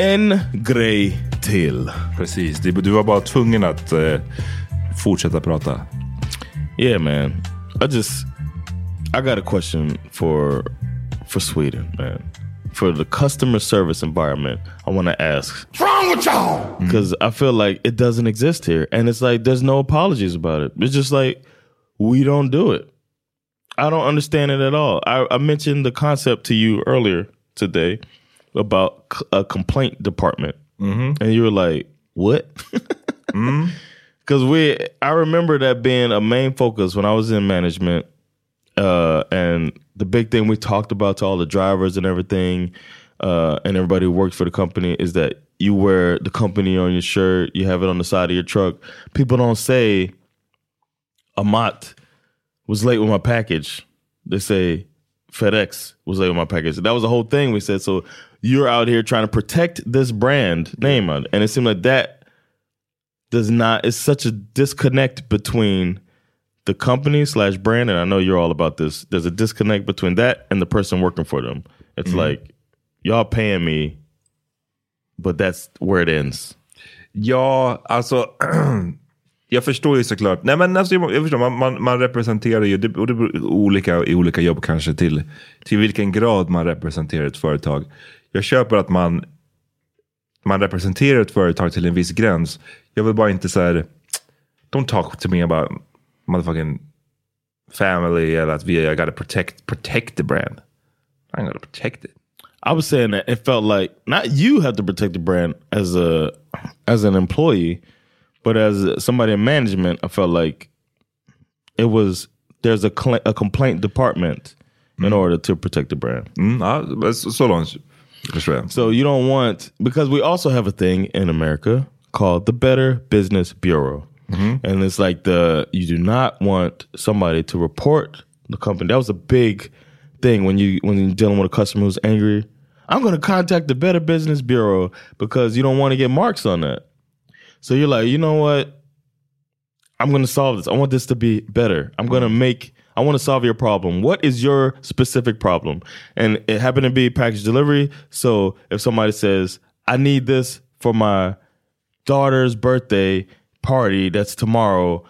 En grej till. Precis, det- du var bara tvungen att eh, fortsätta prata. Yeah, man. I just I got a question for for Sweden, man. For the customer service environment, I want to ask. What's wrong with y'all? Because I feel like it doesn't exist here, and it's like there's no apologies about it. It's just like we don't do it. I don't understand it at all. I, I mentioned the concept to you earlier today about c- a complaint department, and you were like, "What?" Because we, I remember that being a main focus when I was in management, uh, and the big thing we talked about to all the drivers and everything, uh, and everybody who works for the company is that you wear the company on your shirt, you have it on the side of your truck. People don't say, "Amat was late with my package." They say, FedEx was like my package. That was the whole thing we said. So you're out here trying to protect this brand name, and it seemed like that does not. It's such a disconnect between the company slash brand, and I know you're all about this. There's a disconnect between that and the person working for them. It's mm-hmm. like y'all paying me, but that's where it ends. Ja, alltså. jag förstår ju såklart. Nej, men alltså, jag förstår, man, man, man representerar ju, det, och det beror olika i olika jobb kanske till, till vilken grad man representerar ett företag. Jag köper att man, man representerar ett företag till en viss gräns. Jag vill bara inte så här, don't talk to me about motherfucking family eller att vi, I gotta protect, protect the brand. I'm gonna protect it. I was saying that it felt like not you have to protect the brand as a as an employee, but as somebody in management, I felt like it was there's a cl- a complaint department in order to protect the brand. Mm, så så långt förstår jag. So you don't want because we also have a thing in America called the Better Business Bureau. And it's like the you do not want somebody to report the company. That was a big thing when you when you're dealing with a customer who's angry. I'm going to contact the Better Business Bureau because you don't want to get marks on that. So you're like, you know what? I'm going to solve this. I want this to be better. I'm going to mm. make, I want to solve your problem. What is your specific problem? And it happened to be package delivery. So if somebody says, I need this for my daughter's birthday party that's tomorrow,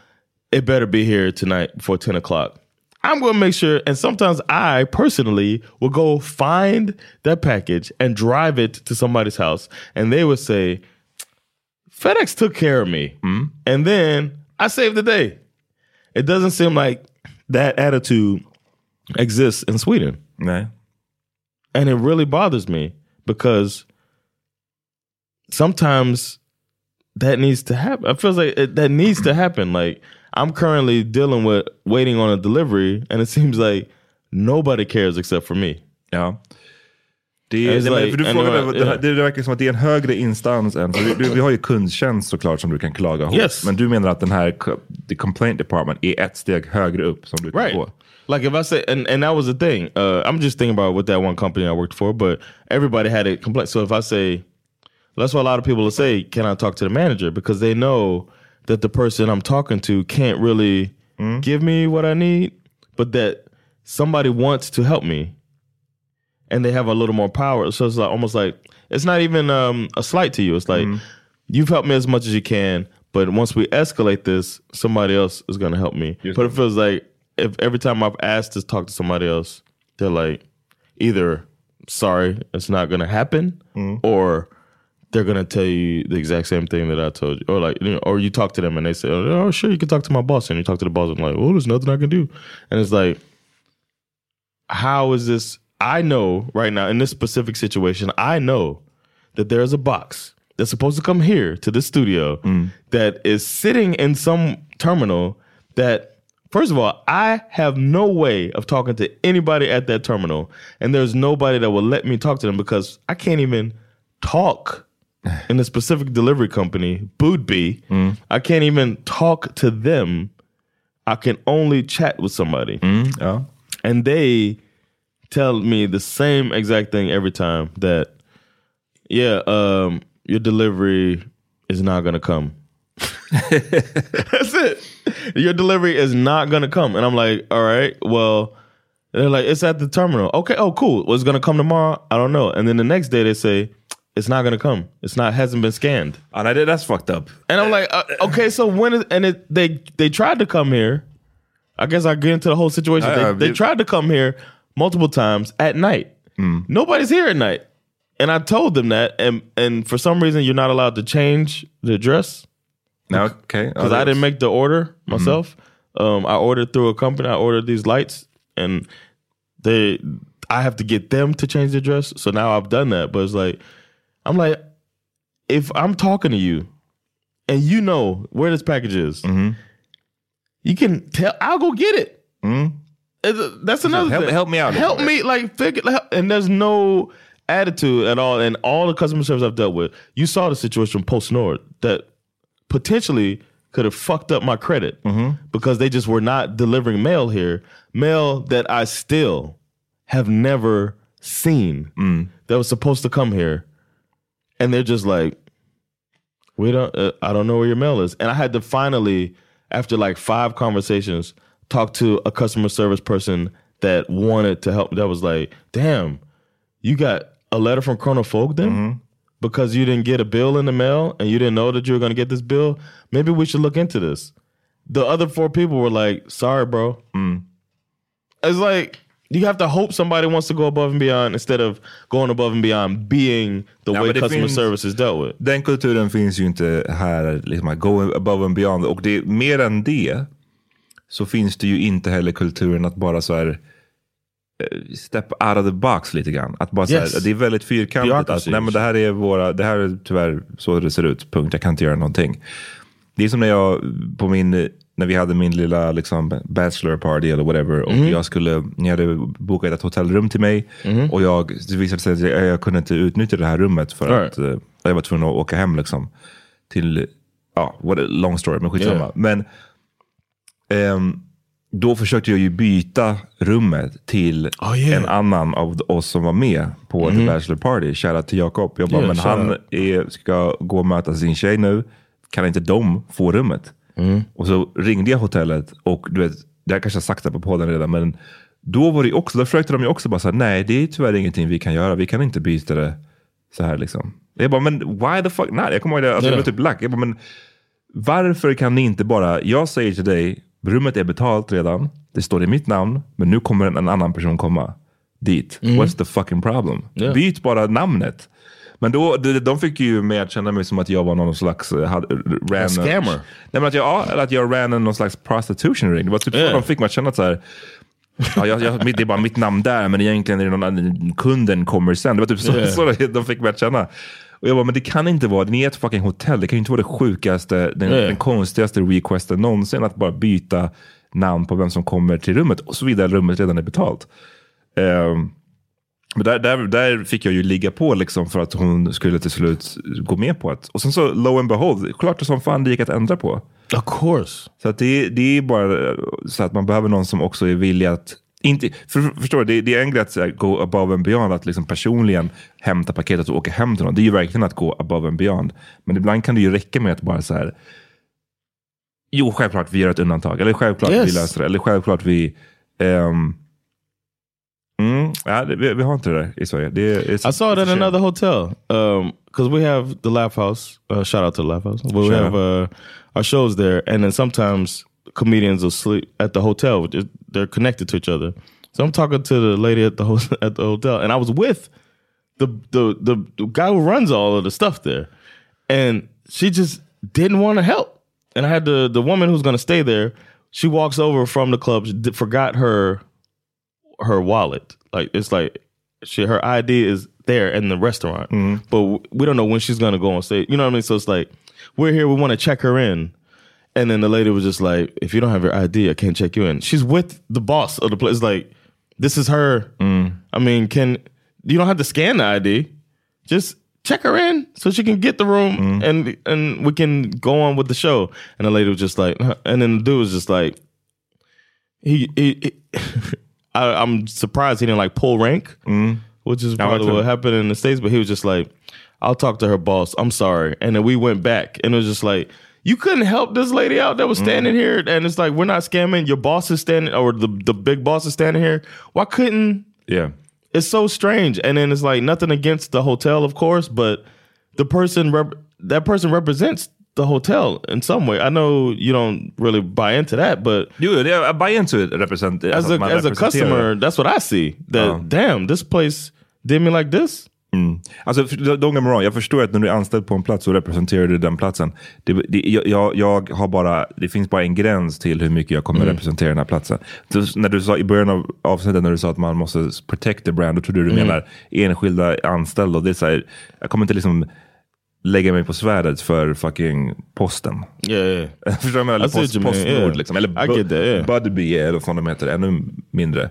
it better be here tonight before 10 o'clock. I'm going to make sure, and sometimes I personally will go find that package and drive it to somebody's house, and they would say, FedEx took care of me. Hmm? And then I saved the day. It doesn't seem like that attitude exists in Sweden. And it really bothers me because sometimes that needs to happen. It feels like it, that needs to happen. Like I'm currently dealing with waiting on a delivery, and it seems like nobody cares except for me. Ja. Det, är, like- du and frågade, you're- det, yeah. det verkar som att det är en högre instans än, för vi, vi har ju kundtjänst såklart som du kan klaga hos. Yes. Men du menar att den här, the complaint department är ett steg högre upp som du kan Right. gå. Like if I say, and, and that was the thing. Uh, I'm just thinking about with that one company I worked for, but everybody had a complaint. So if I say, that's why a lot of people will say, "Can I talk to the manager?" Because they know that the person I'm talking to can't really give me what I need, but that somebody wants to help me, and they have a little more power. So it's like almost like it's not even um, a slight to you. It's like you've helped me as much as you can, but once we escalate this, somebody else is going to help me. but it feels like if every time I've asked to talk to somebody else, they're like either sorry, it's not going to happen, or they're going to tell you the exact same thing that I told you, or like, you know, or you talk to them and they say, "Oh, sure, you can talk to my boss," and you talk to the boss and I'm like, "Oh, there's nothing I can do," and it's like, how is this? I know right now in this specific situation, I know that there's a box that's supposed to come here to the studio mm. that is sitting in some terminal that first of all, I have no way of talking to anybody at that terminal and there's nobody that will let me talk to them because I can't even talk in a specific delivery company, Budbee. Mm. I can't even talk to them. I can only chat with somebody Ja. and they tell me the same exact thing every time that yeah um your delivery is not gonna come. That's it. Your delivery is not gonna come. And i'm like all right well they're like it's at the terminal. Okay oh cool. Well it's gonna come tomorrow? I don't know. And then the next day they say it's not gonna come. It's not hasn't been scanned. And I did that's fucked up. and I'm like, uh, okay, so when is, and it, they they tried to come here. I guess I get into the whole situation. They, they tried to come here multiple times at night. Mm. Nobody's here at night, and I told them that. And and for some reason, you're not allowed to change the address Nej, okej. Ja, oh, because I didn't make the order myself. Mm-hmm. Um, I ordered through a company. I ordered these lights, and they I have to get them to change the address. So now I've done that. But it's like I'm like, if I'm talking to you, and you know where this package is, mm-hmm. you can tell. I'll go get it. It's- That's another help- thing. help me out. Help me, like figure. And there's no attitude at all. And all the customer service I've dealt with, you saw the situation PostNord that potentially could have fucked up my credit because they just were not delivering mail here, mail that I still have never seen that was supposed to come here, and they're just like, we don't. Uh, I don't know where your mail is, and I had to finally, after like five conversations, talk to a customer service person that wanted to help. That was like, damn, you got a letter from Folk then mm-hmm. because you didn't get a bill in the mail and you didn't know that you were going to get this bill. Maybe we should look into this. The other four people were like, sorry, bro. Mm. It's like you have to hope somebody wants to go above and beyond instead of going above and beyond being the Ja, way customer finns- service is dealt with. Den kulturen finns ju inte här, liksom, go above and beyond. Och det, mer än det så finns det ju inte heller kulturen att bara så här eh, step out of the box lite grann. Att bara så Yes. här, det är väldigt fyrkantigt. Att, nej men det här är våra, det här är tyvärr så det ser ut, punkt. Jag kan inte göra någonting. Det är som när jag, på min, när vi hade min lilla liksom, bachelor party eller whatever. Och jag skulle, ni hade bokat ett hotellrum till mig. Och jag, det visade sig att jag, jag kunde inte utnyttja det här rummet för Right. att eh, jag var tvungen att åka hem liksom. Till, ja, what a long story, men skitsamma. Yeah. Men då försökte jag ju byta rummet till Oh, yeah. en annan av oss som var med på The Bachelor Party. Shoutout till Jakob. Jag bara, Yeah, men han är, ska gå och möta sin tjej nu. Kan inte de få rummet? Och så ringde jag hotellet och du vet, det här kanske jag sagt på podden redan, men då var det också, då försökte de ju också bara säga nej det är tyvärr ingenting vi kan göra, vi kan inte byta det så här liksom. Jag bara, men why the fuck not? Jag kommer ihåg det, alltså, jag Yeah. typ lack. Jag bara, men varför kan ni inte bara, jag säger till dig, rummet är betalt redan, det står i mitt namn, men nu kommer en, en annan person komma dit. What's the fucking problem? Yeah. Byt bara namnet. Men då, de, de fick ju mig att känna mig som att jag var någon slags... eh, Hade, ran A scammer. Nej, men att jag, att jag ran en någon slags prostitution ring. Det var typ Yeah. så de fick mig att känna att så här, ja, jag, jag, det är bara mitt namn där, men egentligen är det någon annan, kunden kommer sen. Det var typ så, Yeah. så de fick mig att känna. Och jag bara, men det kan inte vara, ni är ett fucking hotell, det kan ju inte vara det sjukaste, den, den konstigaste requesten någonsin, att bara byta namn på vem som kommer till rummet, och så vidare rummet redan är betalt. Ehm, men där, där, där fick jag ju ligga på liksom för att hon skulle till slut gå med på det. Och sen så, lo and behold, klart som fan det gick att ändra på. Of course. Så att det, det är bara så att man behöver någon som också är villig att inte, för, förstår du, det, det är en grej att här, go above and beyond, att liksom personligen hämta paketet och åka hem till någon. Det är ju verkligen att gå above and beyond. Men ibland kan det ju räcka med att bara så här, jo självklart vi gör ett undantag, eller självklart Yes. vi löser det, eller självklart vi ehm, Mm, ja, vi, vi har inte det där i Sverige. Det, är- I saw it shame. another hotel because we have the Laugh House. Uh, shout out to the Laugh House. But we have uh, our shows there, and then sometimes comedians will sleep at the hotel. They're- They're connected to each other. So I'm talking to the lady at the ho- at the hotel, and I was with the, the the the guy who runs all of the stuff there, and she just didn't want to help. And I had the the woman who's going to stay there. She walks over from the club, she forgot her her wallet. Like it's like she her ID is there in the restaurant, mm-hmm. but we don't know when she's gonna go on stage. You know what I mean? So it's like we're here, we want to check her in, and then the lady was just like, "If you don't have your ID, I can't check you in." She's with the boss of the place. Like this is her. I mean, can you don't have to scan the ID? Just check her in so she can get the room and and we can go on with the show. And the lady was just like, huh. and then the dude was just like, he, he, he I, I'm surprised he didn't like pull rank, which is probably what happened in the states. But he was just like, "I'll talk to her boss. I'm sorry." And then we went back, and it was just like, "You couldn't help this lady out that was mm-hmm. standing here." And it's like, "We're not scamming. Your boss is standing, or the the big boss is standing here. Why couldn't?" Yeah. It's so strange. And then it's like nothing against the hotel, of course, but the person rep- that person represents the hotel in some way. I know you don't really buy into that, but Jo, det är buy into it. Represent, as alltså a as a customer, that's what I see. That Ja. damn, this place did me like this. Alltså, för- don't get me wrong, jag förstår att när du är anställd på en plats så representerar du den platsen. Det, det, jag, jag, har bara, det finns bara en gräns till hur mycket jag kommer representera den här platsen. Så, när du sa i början av avsnittet när du sa att man måste protect the brand, då trodde du du menar enskilda anställda. Och det är så här, jag kommer inte liksom lägga mig på svärdet för fucking posten. Yeah, yeah. Förstår du? Eller what post, Postnord yeah. liksom. Eller that, yeah. Budbee eller vad de heter, ännu mindre.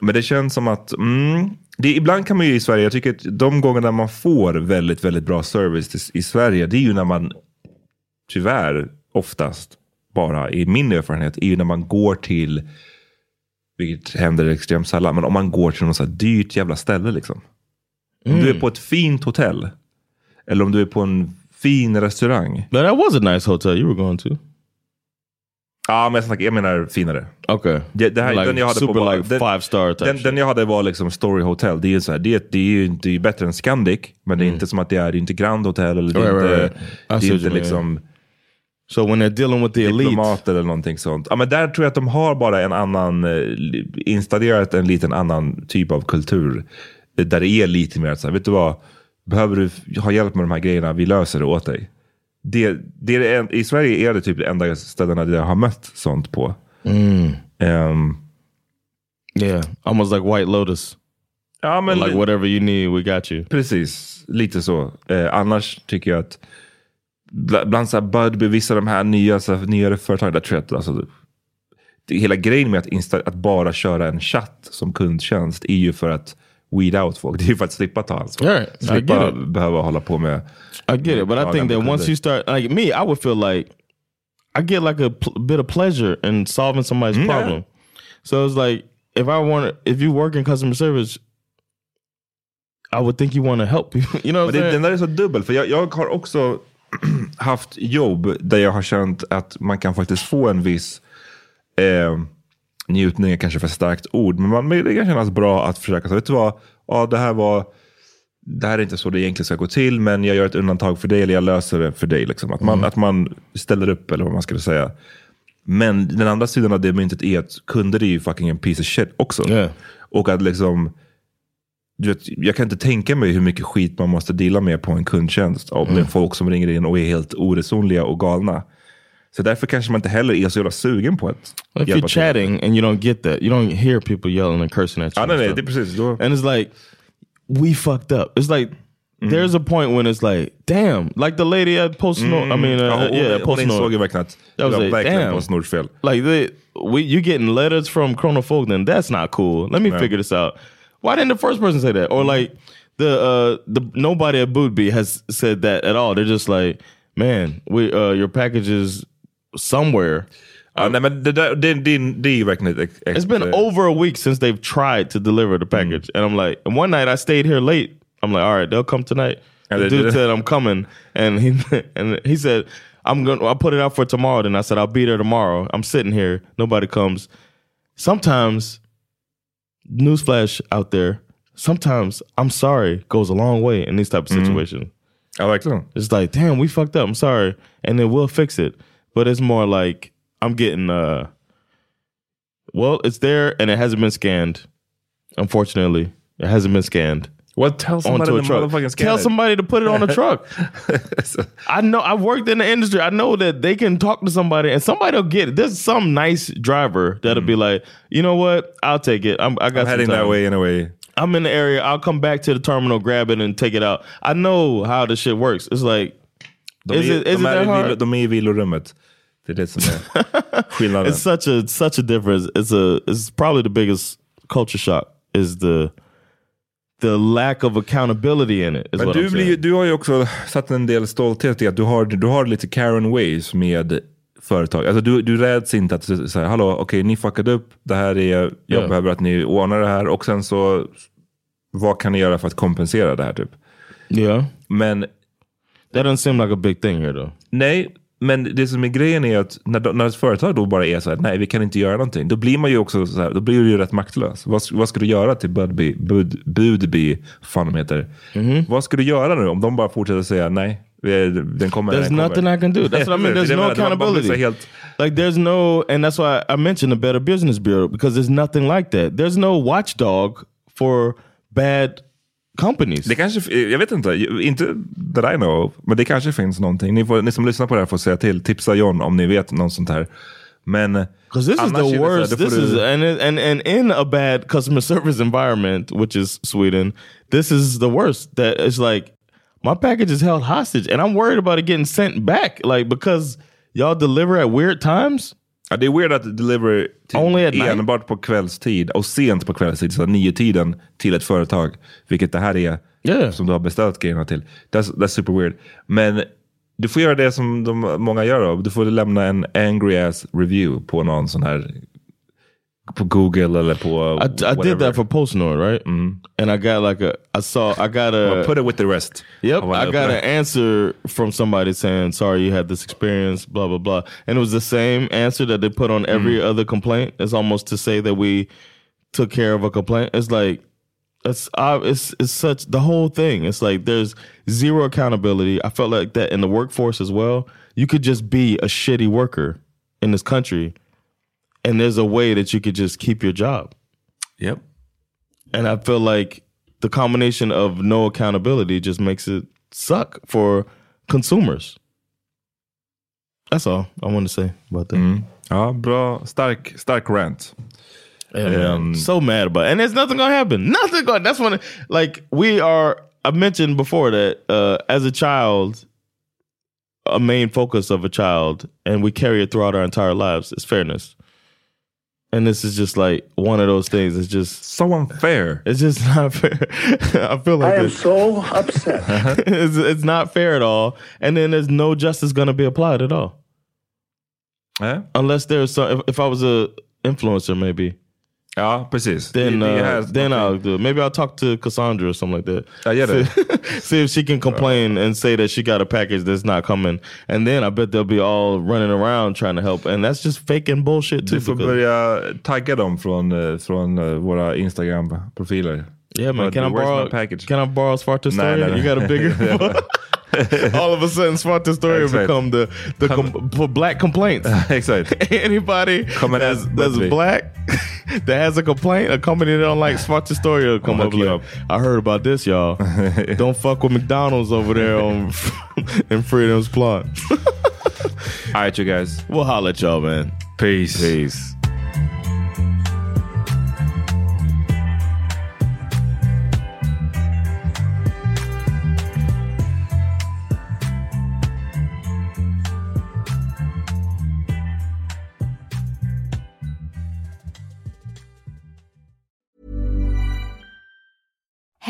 Men det känns som att mm, det, ibland kan man ju i Sverige, jag tycker att de gångerna man får väldigt, väldigt bra service i, Sverige, det är ju när man tyvärr oftast bara, i min erfarenhet, är ju när man går till, vilket händer extremt sällan, men om man går till något så här dyrt jävla ställe liksom. Om du är på ett fint hotell, eller om du är på en fin restaurang. But that was a nice hotel you were going to. Ja, men jag, snackar, jag menar finare. Okay. Det, det här, Like den jag hade super på, like five star den, den jag hade var liksom Story Hotel. Det är, ju så här, det, det är ju det är ju bättre än Scandic. Men det är inte som att det är, det är inte Grand Hotel. Eller det är Mm. Right, inte, right, right. Det är inte liksom So when they're dealing with the elite, diplomater eller någonting sånt. Ja, men där tror jag att de har bara en annan, eh, installerat en liten annan typ av kultur. Där det är lite mer så här, vet du vad? Behöver du ha hjälp med de här grejerna, vi löser det åt dig. Det, det är, en- I Sverige är det typ det enda ställena där jag har mött sånt på. Mm. Ehm, yeah, almost like White Lotus. ja, men like whatever you need, we got you. Precis, lite så. Eh, annars tycker jag att bl- bland så här Budbee, vissa av de här nya, så här, nyare företagen, där tror jag att alltså, det, hela grejen med att, insta- att bara köra en chatt som kundtjänst är ju för att weed out folk. Det är ju för att slippa ta ansvar. Right, Slippa behöva hålla på med... I get it, but I think that once you start, like me, I would feel like I get like a bit of pleasure in solving somebody's Mm, yeah. problem. So it's like if I want, if you work in customer service, I would think you want to help people. You know what det, den där är så dubbel, för jag, jag har också haft jobb där jag har känt att man kan faktiskt få en viss eh, njutning, är kanske för starkt ord, men man, det kan kännas bra att försöka, så vet du vad, ja, det här var det här är inte så det egentligen ska gå till, men jag gör ett undantag för dig, eller jag löser det för dig. Liksom. Att, man, Mm. att man ställer upp, eller vad man skulle säga. Men den andra sidan av det myntet är att kunder är ju fucking en piece of shit också. Yeah. Och att liksom, du vet, jag kan inte tänka mig hur mycket skit man måste dela med på en kundtjänst. Om Mm. det är folk som ringer in och är helt oresonliga och galna. Så därför kanske man inte heller är så jävla sugen på att If hjälpa you're till. chatting and you don't get that, you don't hear people yelling and cursing at you. Ja, nej, nej, det är precis. Då, and it's like we fucked up. It's like there's a point when it's like, damn, like the lady at Postnord. I mean, uh, ja, hon, yeah, hon insåg ju Postnord. verkligen att det var verkligen. Postnords fel. Like they, we, you getting letters from Chronofogden. That's not cool. Let me Right. figure this out. Why didn't the first person say that? Or like the uh the nobody at Bootby has said that at all. They're just like, man, we uh your package is somewhere. Ja, nej, men det, där, det, det, det är ju verkligen ett... ett It's been over a week since they've tried to deliver the package, and I'm like, and one night I stayed here late. I'm like, all right, they'll come tonight. And the dude said I'm coming, and he and he said I'm gonna. I put it out for tomorrow. Then I said I'll be there tomorrow. I'm sitting here, nobody comes. Sometimes, newsflash out there. Sometimes I'm sorry goes a long way in these type of situations. Ja, verkligen. It's like, damn, we fucked up. I'm sorry, and then we'll fix it. But it's more like I'm getting, uh, well, it's there and it hasn't been scanned. Unfortunately, it hasn't been scanned Well, tell somebody to motherfucking scan Tell it. somebody to put it on a truck. I know. I've worked in the industry. I know that they can talk to somebody and somebody will get it. There's some nice driver that'll be like, you know what? I'll take it. I'm, I got Mm. I'm heading time. that way anyway. I'm in the area. I'll come back to the terminal, grab it, and take it out. I know how this shit works. It's like, De is är, it, de i vilo, hard? de är i vilorummet. Det är det som är skillnaden. It's such a such a difference. It's a it's probably the biggest culture shock is the the lack of accountability in it. Is Men what du, blir, du har ju också satt en del stolthet i att du har, du har lite Karen ways med företag. Alltså du, du räds inte att säga, hallå, okej ni fuckade upp, det här är, jag Ja. behöver att ni ordnar det här och sen så, vad kan ni göra för att kompensera det här typ? Yeah. Men That doesn't seem like a big thing here though. Nej, men det som är grejen är att när, när ett företag då bara är så här, nej vi kan inte göra någonting. Då blir man ju också så här, då blir du ju rätt maktlös. Vad, vad ska du göra till Budby, Bud, Budby, fan de heter. Mm-hmm. Vad ska du göra nu om de bara fortsätter säga nej, den kommer. There's den kommer. nothing I can do. That's what I mean. There's no accountability. Helt, Like there's no, and that's why I mentioned the Better Business Bureau because there's nothing like that. There's no watchdog for bad companies. det kanske, jag vet inte, inte that I know of, men det kanske finns någonting. Ni, får, ni som lyssnar på det här får säga till. Tipsa John om ni vet något sånt här. Men Because this is the worst. This is and and and in a bad customer service environment, which is Sweden, this is the worst. That it's like my package is held hostage, and I'm worried about it getting sent back, like because y'all deliver at weird times. Ja, det är weird att deliver till Only at night? enbart på kvällstid och sent på kvällstid, så nio tiden till ett företag. Vilket det här är Yeah. som du har beställt grejerna till. That's, that's super weird. Men du får göra det som de, många gör. Då. Du får lämna en angry ass review på någon sån här Google eller på I, I did that for PostNord, right? Mm-hmm. And I got like a, I saw, I got a, Put it with the rest. Yep, alla I got an answer from somebody saying, "Sorry, you had this experience." Blah blah blah, and it was the same answer that they put on every mm. other complaint. It's almost to say that we took care of a complaint. It's like it's it's it's such the whole thing. It's like there's zero accountability. I felt like that in the workforce as well. You could just be a shitty worker in this country, and there's a way that you could just keep your job. Yep. And I feel like the combination of no accountability just makes it suck for consumers. That's all I want to say about that. Ja, bra. Stark, stark rant. Yeah, Um, so mad about it. And there's nothing gonna happen. Nothing going that's when like we are I mentioned before that uh as a child, a main focus of a child, and we carry it throughout our entire lives, is fairness. And this is just like one of those things. It's just So unfair. It's just not fair. I feel like I am so upset. it's, it's not fair at all. And then there's no justice going to be applied at all. Eh? Unless there's some, if, if I was a influencer, maybe. Ja, precis. Then, uh, här- then I'll do it. Maybe I'll talk to Cassandra or something like that. Ja, gör det. See, see if she can complain and say that she got a package that's not coming. And then I bet they'll be all running around trying to help. And that's just faking bullshit too. Du får because- börja tagga dem från, eh, från eh, våra Instagram-profiler. yeah, man. But Can I borrow? my package? Can I borrow Sparta story? nej, nej. You got a bigger. all of a sudden, Sparta story Exakt. become the the com- for black complaints. Exakt. Anybody Coming that's, at that's black that has a complaint, a company that don't like Sparta story will come up like, I heard about this, y'all. don't fuck with McDonald's over there on in Fridhemsplan. All right, you guys. we'll holler at y'all, man. Peace. Peace.